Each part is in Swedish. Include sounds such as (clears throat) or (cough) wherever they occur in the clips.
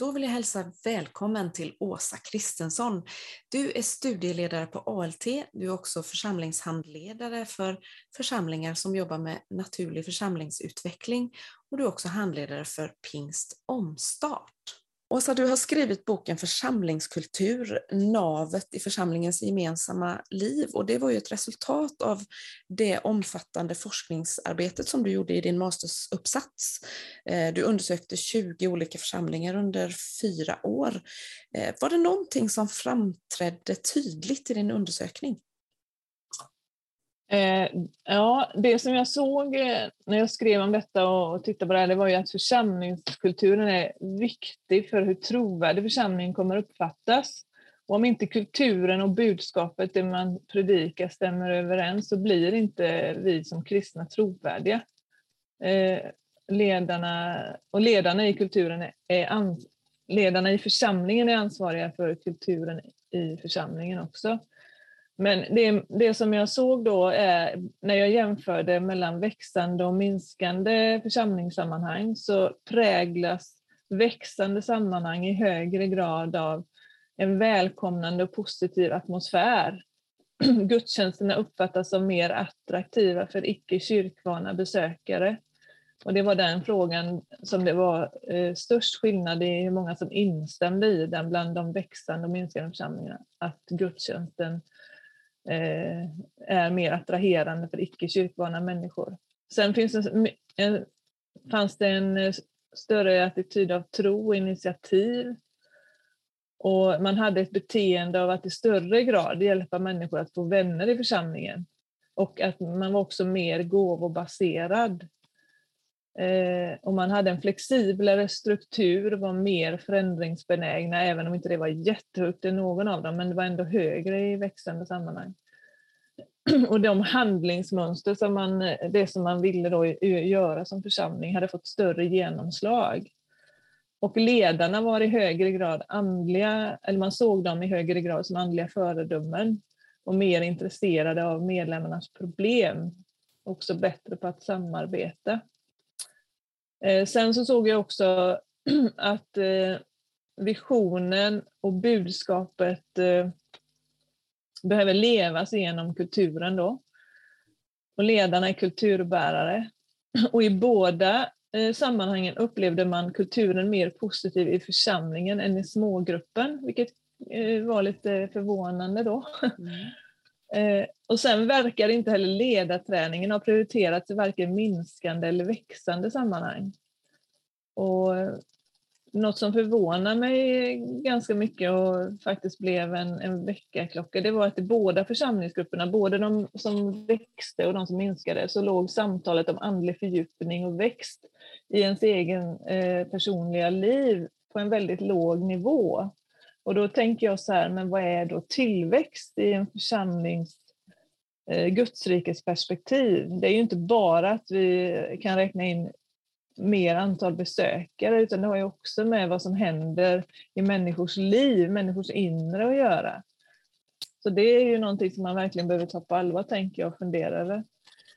Då vill jag hälsa välkommen till Åsa Kristensson. Du är studieledare på ALT, du är också församlingshandledare för församlingar som jobbar med naturlig församlingsutveckling och du är också handledare för Pingst Omstart. Åsa, du har skrivit boken Församlingskultur, navet i församlingens gemensamma liv och det var ju ett resultat av det omfattande forskningsarbetet som du gjorde i din mastersuppsats. Eh, du undersökte 20 olika församlingar under fyra år. Eh, var det någonting som framträdde tydligt i din undersökning? Eh, ja, det som jag såg eh, när jag skrev om detta och tittade på det här, det var ju att församlingskulturen är viktig för hur trovärdig församlingen kommer uppfattas. Och om inte kulturen och budskapet, det man predikar, stämmer överens så blir inte vi som kristna trovärdiga. Eh, ledarna, och ledarna i kulturen är ans, ledarna i församlingen är ansvariga för kulturen i församlingen också. Men det, det som jag såg då är, när jag jämförde mellan växande och minskande församlingssammanhang så präglas växande sammanhang i högre grad av en välkomnande och positiv atmosfär. (clears throat) Gudstjänsterna uppfattas som mer attraktiva för icke kyrkvana besökare. Och det var den frågan som det var eh, störst skillnad i hur många som instämde i den bland de växande och minskande församlingarna. Att gudstjänsten Eh, Eh, är mer attraherande för icke kyrkvana människor. Sen finns det en, fanns det en eh, större attityd av tro och initiativ. Och man hade ett beteende av att i större grad hjälpa människor att få vänner i församlingen. Och att man var också mer gåvobaserad. Eh, och man hade en flexiblare struktur, var mer förändringsbenägna, även om inte det var jättehögt i någon av dem, men det var ändå högre i växande sammanhang. (clears throat) Och de handlingsmönster som man, det som man ville då göra som församling hade fått större genomslag. Och ledarna var i högre grad andliga, eller man såg dem i högre grad som andliga föredömen och mer intresserade av medlemmarnas problem. Också bättre på att samarbeta. Eh, sen så såg jag också (clears throat) att eh, visionen och budskapet eh, behöver levas genom kulturen då. Och ledarna är kulturbärare. (clears throat) Och i båda sammanhangen upplevde man kulturen mer positiv i församlingen än i smågruppen, vilket var lite förvånande då. (laughs) Mm. Eh, och sen verkar inte heller ledarträningen ha prioriterats i varken minskande eller växande sammanhang. Och eh, något som förvånar mig ganska mycket och faktiskt blev en, en väckarklocka, det var att i båda församlingsgrupperna, både de som växte och de som minskade, så låg samtalet om andlig fördjupning och växt i ens egen eh, personliga liv på en väldigt låg nivå. Och då tänker jag så här, men vad är då tillväxt i en församlings eh, Gudsrikets perspektiv? Det är ju inte bara att vi kan räkna in mer antal besökare, utan det har ju också med vad som händer i människors liv, människors inre att göra. Så det är ju någonting som man verkligen behöver ta på allvar, tänker jag, och fundera över.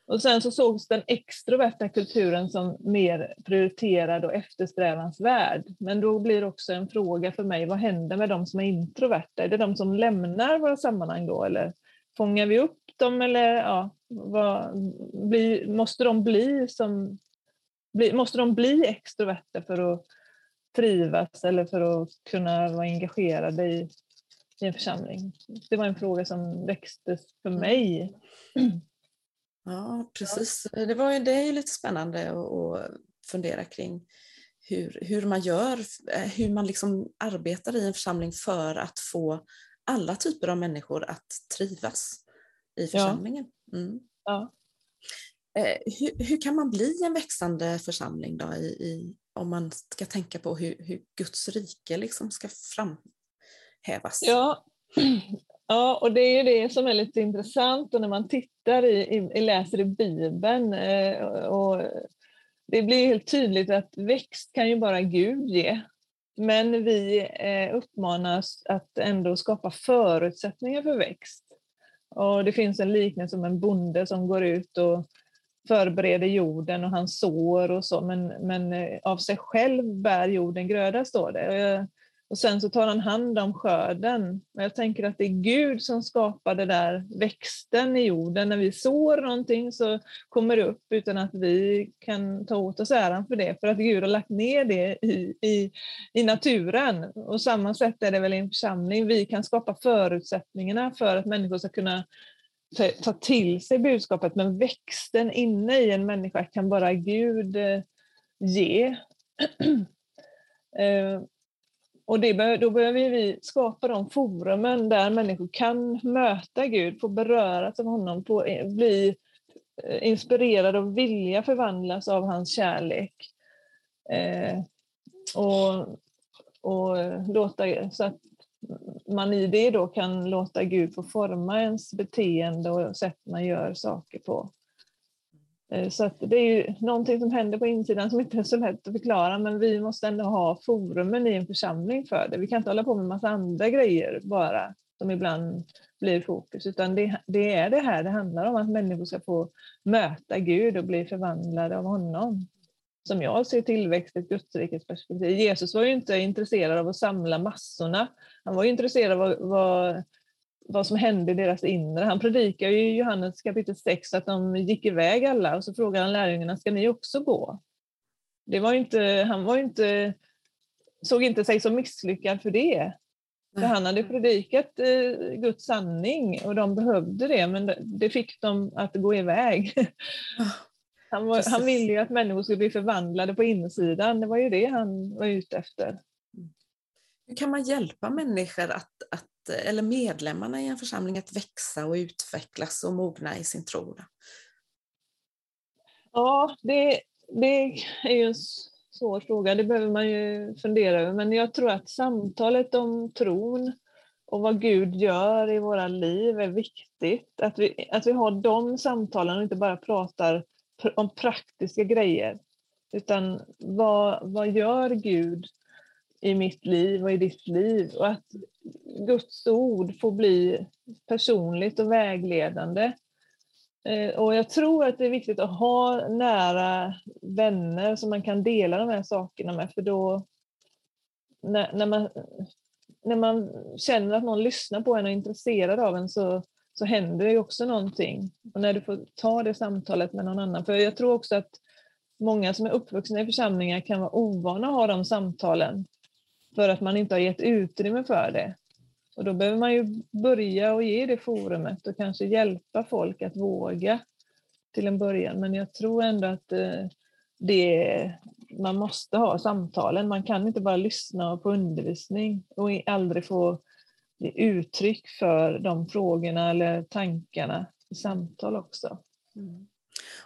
Och sen så sågs den extroverta kulturen som mer prioriterad och eftersträvansvärd. Men då blir också en fråga för mig, vad händer med de som är introverta? Är det de som lämnar våra sammanhang då, eller fångar vi upp dem? Eller, ja, vad, bli, måste de bli som bli, måste de bli extroverta för att trivas eller för att kunna vara engagerade i, i en församling? Det var en fråga som växte för mig. Ja, precis. Det, var, det är lite spännande att fundera kring hur, hur man gör, eh, hur man liksom arbetar i en församling för att få alla typer av människor att trivas i församlingen. Mm. Ja. Eh, hur, hur, kan man bli en växande församling då i, i om man ska tänka på hur, hur Guds rike liksom ska framhävas? Ja, (clears throat) Ja, och det är ju det som är lite intressant och när man tittar i, i läser i Bibeln eh, och det blir helt tydligt att växt kan ju bara Gud ge. Men vi eh, uppmanas att ändå skapa förutsättningar för växt. Och det finns en liknelse om en bonde som går ut och förbereder jorden och han sår och så, men, men eh, av sig själv bär jorden gröda, står det. Och, sen så tar han hand om skörden. Och jag tänker att det är Gud som skapar där växten i jorden. När vi sår någonting så kommer det upp utan att vi kan ta åt oss äran för det, för att Gud har lagt ner det i, i, i naturen. Och samma sätt är det väl i en församling. Vi kan skapa förutsättningarna för att människor ska kunna ta till sig budskapet, men växten inne i en människa kan bara Gud eh, ge. (clears throat) Eh, och det, då behöver vi skapa de forumen där människor kan möta Gud, få beröras av honom, få eh, bli eh, inspirerade och vilja förvandlas av hans kärlek. Eh, och, och låta, så att man i det då kan låta Gud få forma ens beteende och sätt man gör saker på. Eh, så att det är ju någonting som händer på insidan som inte är så lätt att förklara, men vi måste ändå ha forumen i en församling för det. Vi kan inte hålla på med massa andra grejer bara, som ibland blir fokus, utan det, det är det här det handlar om, att människor ska få möta Gud och bli förvandlade av honom som jag ser tillväxt i ett Gudsrikets perspektiv. Jesus var ju inte intresserad av att samla massorna. Han var intresserad av vad, vad, vad som hände i deras inre. Han predikar ju i Johannes kapitel 6 att de gick iväg alla och så frågar han lärjungarna, ska ni också gå? Det var inte, han var inte, såg inte sig som misslyckad för det. För han hade predikat eh, Guds sanning och de behövde det, men det, fick dem att gå iväg. Han, var, han ville ju att människor skulle bli förvandlade på insidan, det var ju det han var ute efter. Hur kan man hjälpa människor, att, att, eller medlemmarna i en församling, att växa och utvecklas och mogna i sin tro? Ja, det, det är ju en svår fråga, det behöver man ju fundera över, men jag tror att samtalet om tron och vad Gud gör i våra liv är viktigt. Att vi, att vi har de samtalen och inte bara pratar om praktiska grejer. Utan vad, vad gör Gud i mitt liv och i ditt liv? Och att Guds ord får bli personligt och vägledande. Eh, och jag tror att det är viktigt att ha nära vänner som man kan dela de här sakerna med, för då när, när, man, när man känner att någon lyssnar på en och är intresserad av en så så händer det också någonting. Och när du får ta det samtalet med någon annan. För jag tror också att många som är uppvuxna i församlingar kan vara ovana att ha de samtalen. För att man inte har gett utrymme för det. Och då behöver man ju börja och ge det forumet och kanske hjälpa folk att våga till en början. Men jag tror ändå att eh, det, man måste ha samtalen. Man kan inte bara lyssna på undervisning och aldrig få uttryck för de frågorna eller tankarna i samtal också. Mm.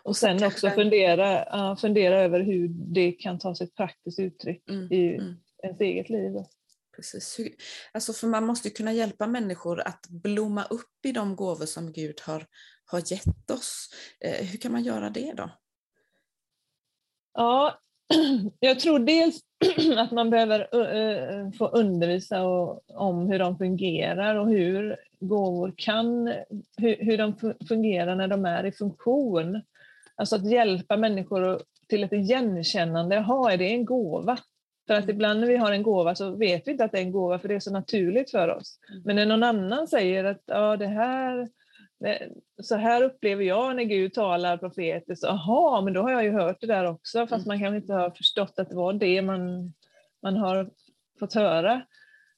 Och sen också fundera, fundera över hur det kan ta sig ett praktiskt uttryck mm. i mm. Ens eget liv. Precis. Alltså för man måste kunna hjälpa människor att blomma upp i de gåvor som Gud har, har gett oss. Eh, hur kan man göra det då? Ja, (clears throat) jag tror dels (clears throat) att man behöver uh, få undervisa om hur de fungerar och hur gåvor kan, hur, hur de fungerar när de är i funktion. Alltså att hjälpa människor till ett igenkännande, jaha, är det en gåva? För att ibland när vi har en gåva så vet vi inte att det är en gåva för det är så naturligt för oss. Mm. Men när någon annan säger att ja, det här så här upplever jag när Gud talar profetiskt. Jaha, men då har jag ju hört det där också, fast mm. man kanske inte har förstått att det var det man, man har fått höra.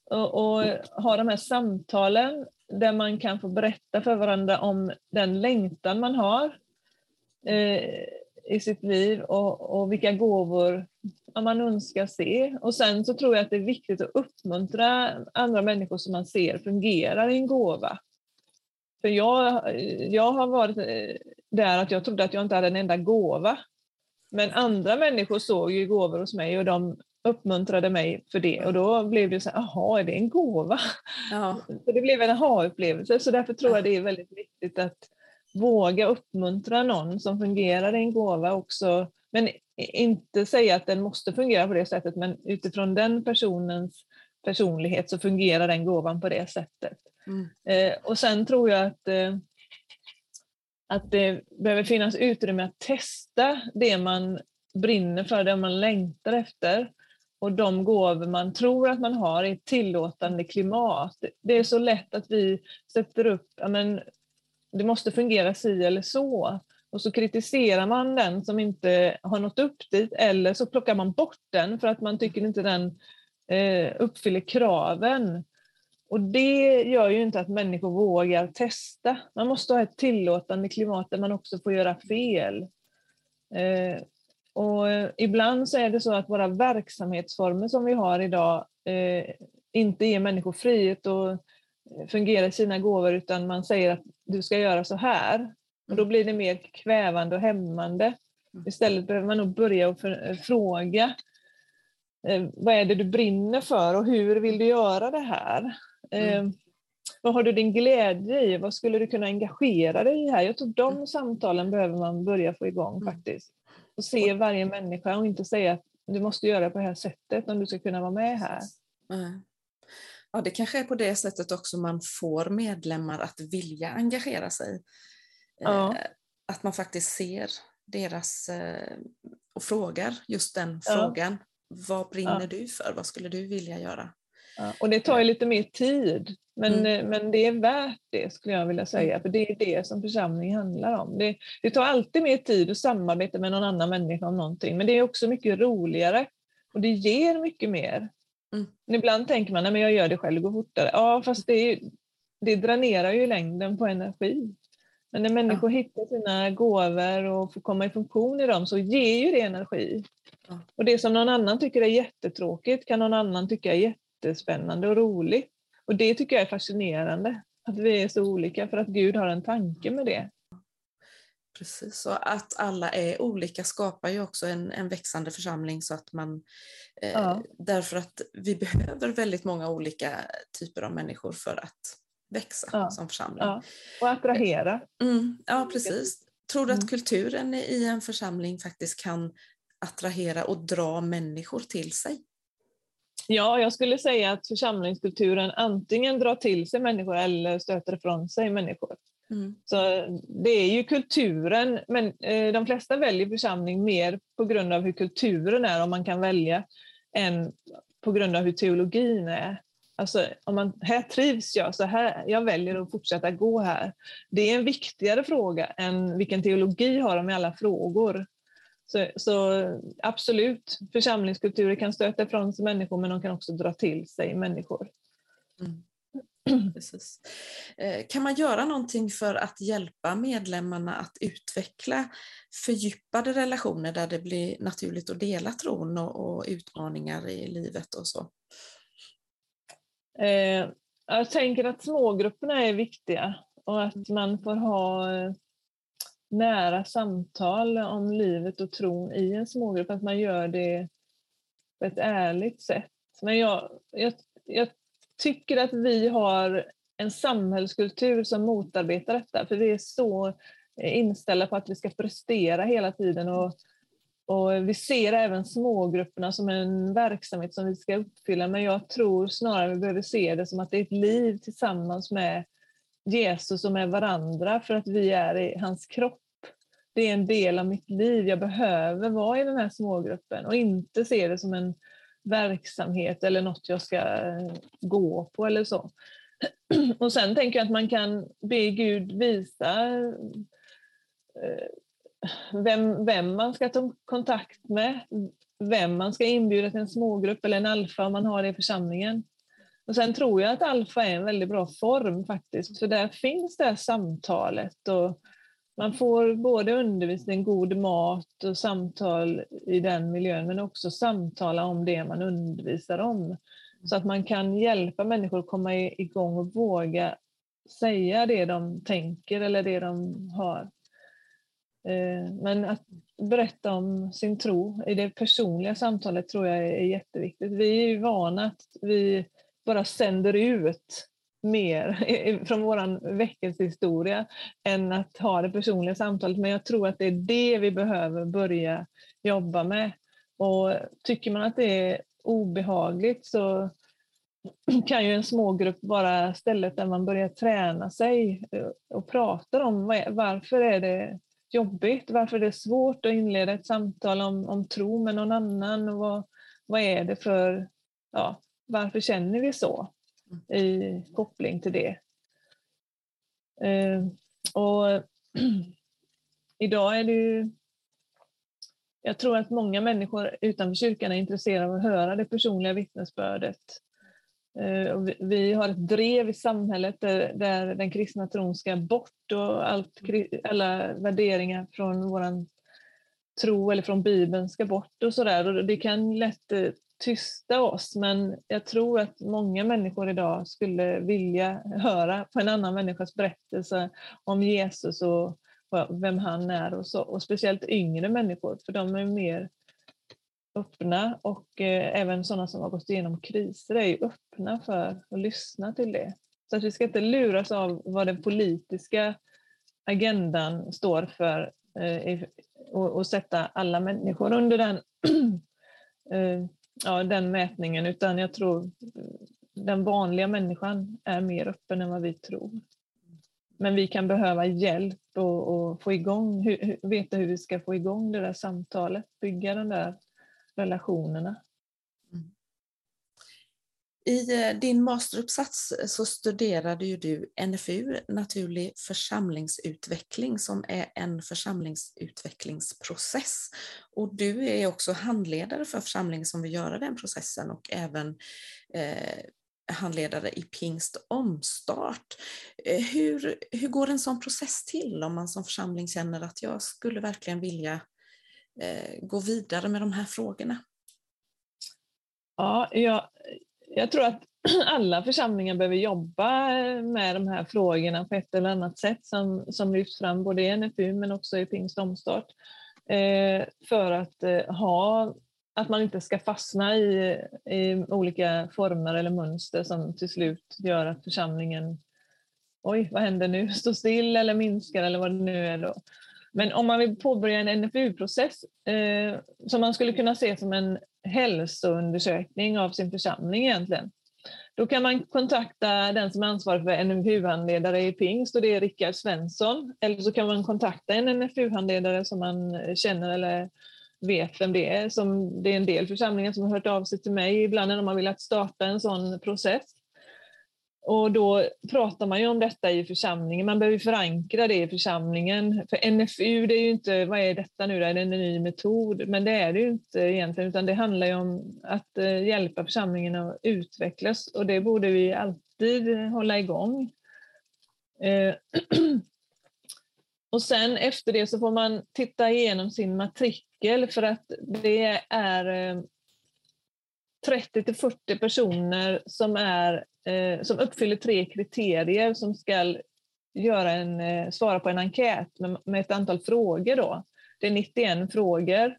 Och, och ha de här samtalen där man kan få berätta för varandra om den längtan man har eh, i sitt liv och, och vilka gåvor man önskar se. Och sen så tror jag att det är viktigt att uppmuntra andra människor som man ser fungerar i en gåva. För jag, jag har varit eh, där att jag trodde att jag inte hade en enda gåva. Men andra människor såg ju gåvor hos mig och de uppmuntrade mig för det och då blev det så här, jaha, är det en gåva? Ja. Så det blev en aha-upplevelse, så därför tror jag det är väldigt viktigt att våga uppmuntra någon som fungerar i en gåva också, men inte säga att den måste fungera på det sättet, men utifrån den personens personlighet så fungerar den gåvan på det sättet. Mm. Eh, och sen tror jag att, eh, att det behöver finnas utrymme att testa det man brinner för, det man längtar efter och de gåvor man tror att man har i ett tillåtande klimat. Det är så lätt att vi sätter upp, ja men, det måste fungera si eller så. Och så kritiserar man den som inte har nått upp dit eller så plockar man bort den för att man tycker inte den eh, uppfyller kraven. Och det gör ju inte att människor vågar testa. Man måste ha ett tillåtande klimat där man också får göra fel. Eh, och ibland så är det så att våra verksamhetsformer som vi har idag eh, inte ger människor frihet att fungera i sina gåvor utan man säger att du ska göra så här. Och då blir det mer kvävande och hämmande. Mm. Istället behöver man nog börja och fråga eh, vad är det du brinner för och hur vill du göra det här? Mm. Eh, vad har du din glädje i? Vad skulle du kunna engagera dig i här? Jag tror de mm. samtalen behöver man börja få igång mm. faktiskt. Och se varje människa och inte säga att du måste göra på det här sättet om du ska kunna vara med här. Mm. Ja, det kanske är på det sättet också man får medlemmar att vilja engagera sig. Ja. Eh, att man faktiskt ser deras eh, och frågar just den ja. frågan. Vad brinner ja. du för? Vad skulle du vilja göra? och det tar ju lite mer tid, men, mm. Eh, men det är värt det skulle jag vilja säga, mm. för det är det som församling handlar om. Det, det tar alltid mer tid att samarbeta med någon annan människa om någonting, men det är också mycket roligare och det ger mycket mer. Mm. Ibland tänker man att jag gör det själv, det går fortare. Ja, fast det, det dränerar ju längden på energi. Men när människor ja. hittar sina gåvor och får komma i funktion i dem så ger ju det energi. Ja. Och det som någon annan tycker är jättetråkigt kan någon annan tycka är jättespännande och roligt. Och det tycker jag är fascinerande, att vi är så olika för att Gud har en tanke med det. Precis, och att alla är olika skapar ju också en, en växande församling så att man eh, ja. Därför att vi (laughs) behöver väldigt många olika typer av människor för att växa ja. som församling. Ja. Och attrahera. Mm, ja, precis. Tror du att mm. kulturen i en församling faktiskt kan attrahera och dra människor till sig? Ja, jag skulle säga att församlingskulturen antingen drar till sig människor eller stöter ifrån sig människor. Mm. Så det är ju kulturen, men eh, de flesta väljer församling mer på grund av hur kulturen är, om man kan välja, än på grund av hur teologin är. Alltså, om man, här trivs jag, så här, jag väljer att fortsätta gå här. Det är en viktigare fråga än vilken teologi har de i alla frågor. Så, så, absolut, församlingskulturer kan stöta ifrån sig människor men de kan också dra till sig människor. Mm. (clears throat) Precis. Eh, kan man göra någonting för att hjälpa medlemmarna att utveckla fördjupade relationer där det blir naturligt att dela tron och, och utmaningar i livet och så? Eh, jag tänker att smågrupperna är viktiga och att mm. man får ha eh, nära samtal om livet och tron i en smågrupp, att man gör det på ett ärligt sätt. Men jag, jag, jag tycker att vi har en samhällskultur som motarbetar detta, för vi är så eh, inställda på att vi ska prestera hela tiden och och vi ser även smågrupperna som en verksamhet som vi ska uppfylla, men jag tror snarare vi behöver se det som att det är ett liv tillsammans med Jesus och med varandra för att vi är i hans kropp. Det är en del av mitt liv, jag behöver vara i den här smågruppen och inte se det som en verksamhet eller något jag ska eh, gå på eller så. (clears throat) Och sen tänker jag att man kan be Gud visa eh, vem, vem man ska ta kontakt med, vem man ska inbjuda till en smågrupp eller en alfa om man har det i församlingen. Och sen tror jag att alfa är en väldigt bra form faktiskt, för där finns det här samtalet och man får både undervisning, god mat och samtal i den miljön, men också samtala om det man undervisar om. Så att man kan hjälpa människor att komma igång och våga säga det de tänker eller det de har. Eh, men att berätta om sin tro i det personliga samtalet tror jag är jätteviktigt. Vi är ju vana att vi bara sänder ut mer från vår väckelsehistoria än att ha det personliga samtalet. Men jag tror att det är det vi behöver börja jobba med. Och tycker man att det är obehagligt så (clears throat) kan ju en smågrupp vara stället där man börjar träna sig och pratar om varför är det jobbigt, varför är det svårt att inleda ett samtal om, om tro med någon annan och vad, vad är det för, ja, varför känner vi så i koppling till det. Eh, och (clears throat) idag är det ju jag tror att många människor utanför kyrkan är intresserade av att höra det personliga vittnesbördet. Eh, vi har ett drev i samhället där, den kristna tron ska bort och allt, alla värderingar från vår tro eller från Bibeln ska bort och sådär. Det kan lätt eh, tysta oss, men jag tror att många människor idag skulle vilja höra på en annan människas berättelse om Jesus och vem han är och, så, och speciellt yngre människor, för de är mer öppna och eh, även sådana som har gått igenom kriser är ju öppna för att lyssna till det. Så att vi ska inte luras av vad den politiska agendan står för eh, och, och, sätta alla människor under den, (clears throat) eh, ja, den mätningen, utan jag tror eh, den vanliga människan är mer öppen än vad vi tror. Men vi kan behöva hjälp och, och få igång, hur, veta hur vi ska få igång det där samtalet, bygga de där relationerna. I eh, din masteruppsats eh, så studerade ju du NFU, naturlig församlingsutveckling, som är en församlingsutvecklingsprocess. Och du är också handledare för församlingen som vill göra den processen och även eh, handledare i Pingst Omstart. Eh, hur, hur går en sån process till om man som församling känner att jag skulle verkligen vilja eh, gå vidare med de här frågorna? Ja, jag, jag tror att (clears throat) alla församlingar behöver jobba med de här frågorna på ett eller annat sätt som, som lyfts fram både i NFU men också i Pingst Omstart. Eh, för att eh, ha att man inte ska fastna i, i olika former eller mönster som till slut gör att församlingen, oj vad händer nu, (laughs) står still eller minskar eller vad det nu är. Då. Men om man vill påbörja en NFU-process eh, som man skulle kunna se som en hälsoundersökning av sin församling egentligen, då kan man kontakta den som är ansvarig för NFU-handledare i Pingst och det är Rickard Svensson. Eller så kan man kontakta en NFU-handledare som man känner eller vet vem det är. Som, det är en del församlingar som har hört av sig till mig ibland när de har velat starta en sån process. Och då pratar man ju om detta i församlingen, man behöver förankra det i församlingen. För NFU, det är ju inte, vad är detta nu, är det en ny metod? Men det är det ju inte egentligen, utan det handlar ju om att eh, hjälpa församlingen att utvecklas och det borde vi alltid hålla igång. Eh, (clears throat) och sen efter det så får man titta igenom sin matrikel för att det är eh, 30 till 40 personer som, är, eh, som uppfyller tre kriterier som ska göra en, eh, svara på en enkät med, med ett antal frågor. Då. Det är 91 frågor.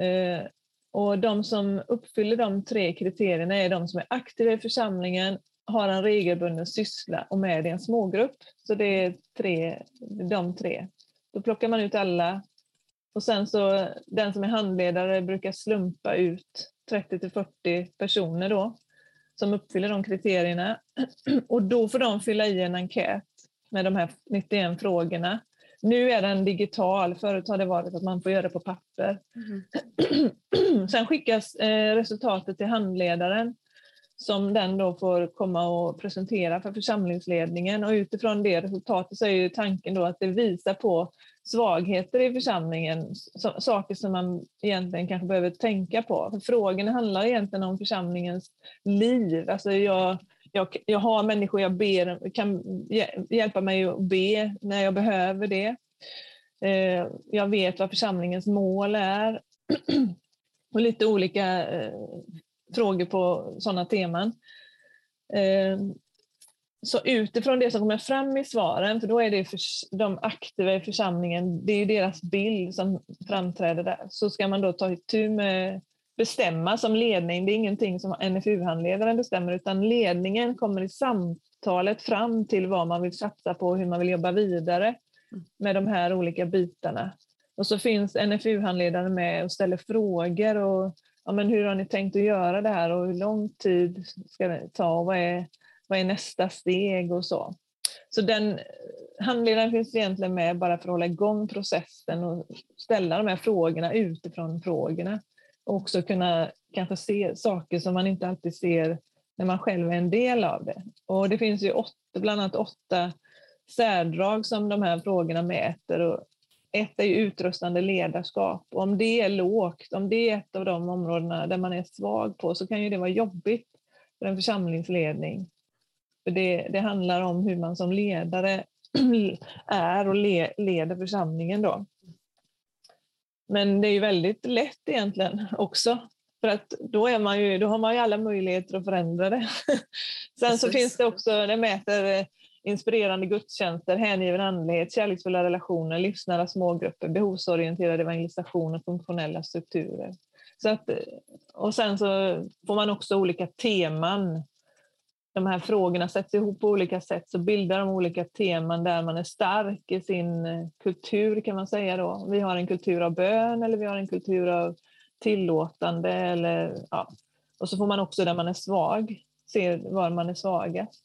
Eh, och de som uppfyller de tre kriterierna är de som är aktiva i församlingen har en regelbunden syssla och med i en smågrupp. Så det är tre, de tre. Då plockar man ut alla och sen så den som är handledare brukar slumpa ut 30 till 40 personer då som uppfyller de kriterierna (clears throat) och då får de fylla i en enkät med de här 91 frågorna. Nu är den digital, förut har det varit att man får göra det på papper. Mm. (clears throat) Sen skickas eh, resultatet till handledaren som den då får komma och presentera för församlingsledningen och utifrån det resultatet så är ju tanken då att det visar på svagheter i församlingen, saker som man egentligen kanske behöver tänka på. För frågorna handlar egentligen om församlingens liv. Alltså jag, jag, jag har människor jag ber, kan hjälpa mig att be när jag behöver det. Eh, jag vet vad församlingens mål är. (clears throat) Och lite olika eh, frågor på sådana teman. Ehm, så utifrån det som kommer fram i svaren, för då är det för de aktiva i församlingen, det är deras bild som framträder där, så ska man då ta itu med bestämma som ledning. Det är ingenting som NFU-handledaren bestämmer, utan ledningen kommer i samtalet fram till vad man vill satsa på och hur man vill jobba vidare med de här olika bitarna. Och så finns NFU-handledaren med och ställer frågor och ja, men hur har ni tänkt att göra det här och hur lång tid ska det ta och vad är, vad är nästa steg och så. Så den eh, handledaren finns egentligen med bara för att hålla igång processen och ställa de här frågorna utifrån frågorna. Och också kunna kanske se saker som man inte alltid ser när man själv är en del av det. Och det finns ju åtta, bland annat åtta särdrag som de här frågorna mäter. Och ett är ju utrustande ledarskap. Och om det är lågt, om det är ett av de områdena där man är svag på, så kan ju det vara jobbigt för en församlingsledning. För det, det handlar om hur man som ledare (clears throat) är och le, leder församlingen då. Men det är ju väldigt lätt egentligen också. För att då, är man ju, då har man ju alla möjligheter att förändra det. (laughs) Sen Precis. så finns det också, det mäter inspirerande gudstjänster, hängiven andlighet, kärleksfulla relationer, livsnära smågrupper, behovsorienterad evangelisation och funktionella strukturer. Så att, och sen så får man också olika teman de här frågorna sätts ihop på olika sätt så bildar de olika teman där man är stark i sin eh, kultur kan man säga då. Vi har en kultur av bön eller vi har en kultur av tillåtande eller ja. Och så får man också där man är svag, se var man är svagast.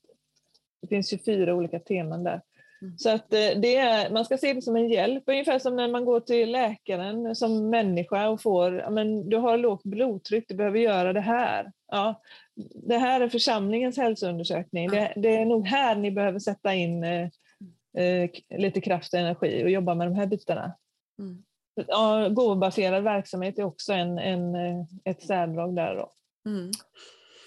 Det finns ju fyra olika teman där. Mm. Så att eh, det är, man ska se det som en hjälp, ungefär som när man går till läkaren som människa och får, men du har lågt blodtryck, du behöver göra det här. Ja, det här är församlingens hälsoundersökning. Det, det är nog här ni behöver sätta in eh, eh, lite kraft och energi och jobba med de här bitarna. Mm. Ja, gåvobaserad verksamhet är också en, en, eh, ett särdrag där. Då. Mm.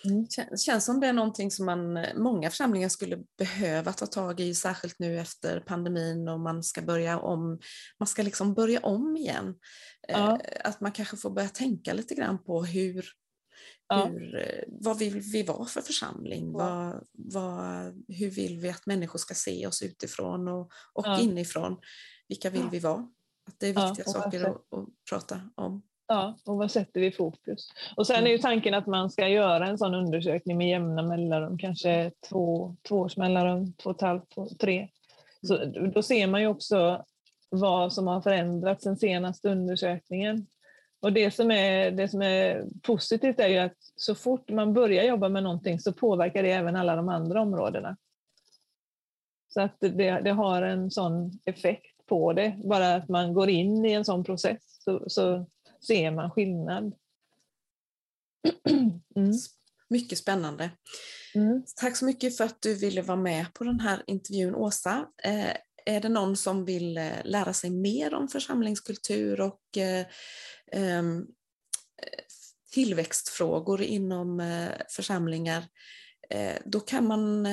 Mm. Känns som det är någonting som man, många församlingar skulle behöva ta tag i, särskilt nu efter pandemin och man ska börja om, man ska liksom börja om igen. Ja. Att man kanske får börja tänka lite grann på hur, Ja. Hur, eh, vad vill vi vara för församling? Ja. Vad, vad, hur vill vi att människor ska se oss utifrån och, och inifrån? Vilka vill vi vara? Att det är viktiga saker att, att, prata om. Ja, och vad sätter vi fokus? Och sen är ju mm. tanken att man ska göra en sån undersökning med jämna mellanrum, kanske två, två års mellanrum, två och ett halvt, två, tre. Så då ser man ju också vad som har förändrats sen senaste undersökningen. Och det som, är, det som är positivt är ju att så fort man börjar jobba med någonting så påverkar det även alla de andra områdena. Så att det, det har en sån effekt på det. Bara att man går in i en sån process så, så ser man skillnad. (clears throat) Mm. Mycket spännande. Mm. Tack så mycket för att du ville vara med på den här intervjun, Åsa. Eh, är det någon som vill eh, lära sig mer om församlingskultur och eh, ehm, tillväxtfrågor inom eh, församlingar, då kan man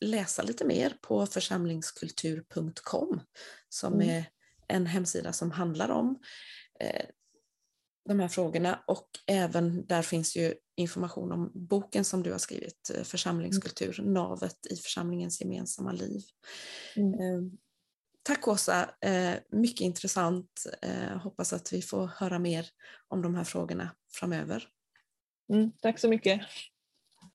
läsa lite mer på församlingskultur.com som mm. är en hemsida som handlar om de här frågorna och även där finns ju information om boken som du har skrivit, Församlingskultur, mm. navet i församlingens gemensamma liv. Mm. Ehm, Tack Åsa, eh, mycket intressant. Eh, hoppas att vi får höra mer om de här frågorna framöver. Mm, tack så mycket.